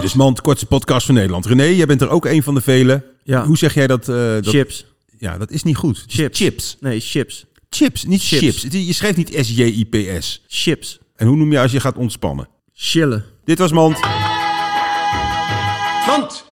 Dus Mand, kortste podcast van Nederland. René, jij bent er ook een van de velen. Ja. Hoe zeg jij dat? eh, dat Chips. Ja, dat is niet goed. Chips. Chips. Nee, chips. Chips, niet chips. Chips. Je schrijft niet S-J-I-P-S. Chips. En hoe noem je als je gaat ontspannen? Chillen. Dit was Mand. Want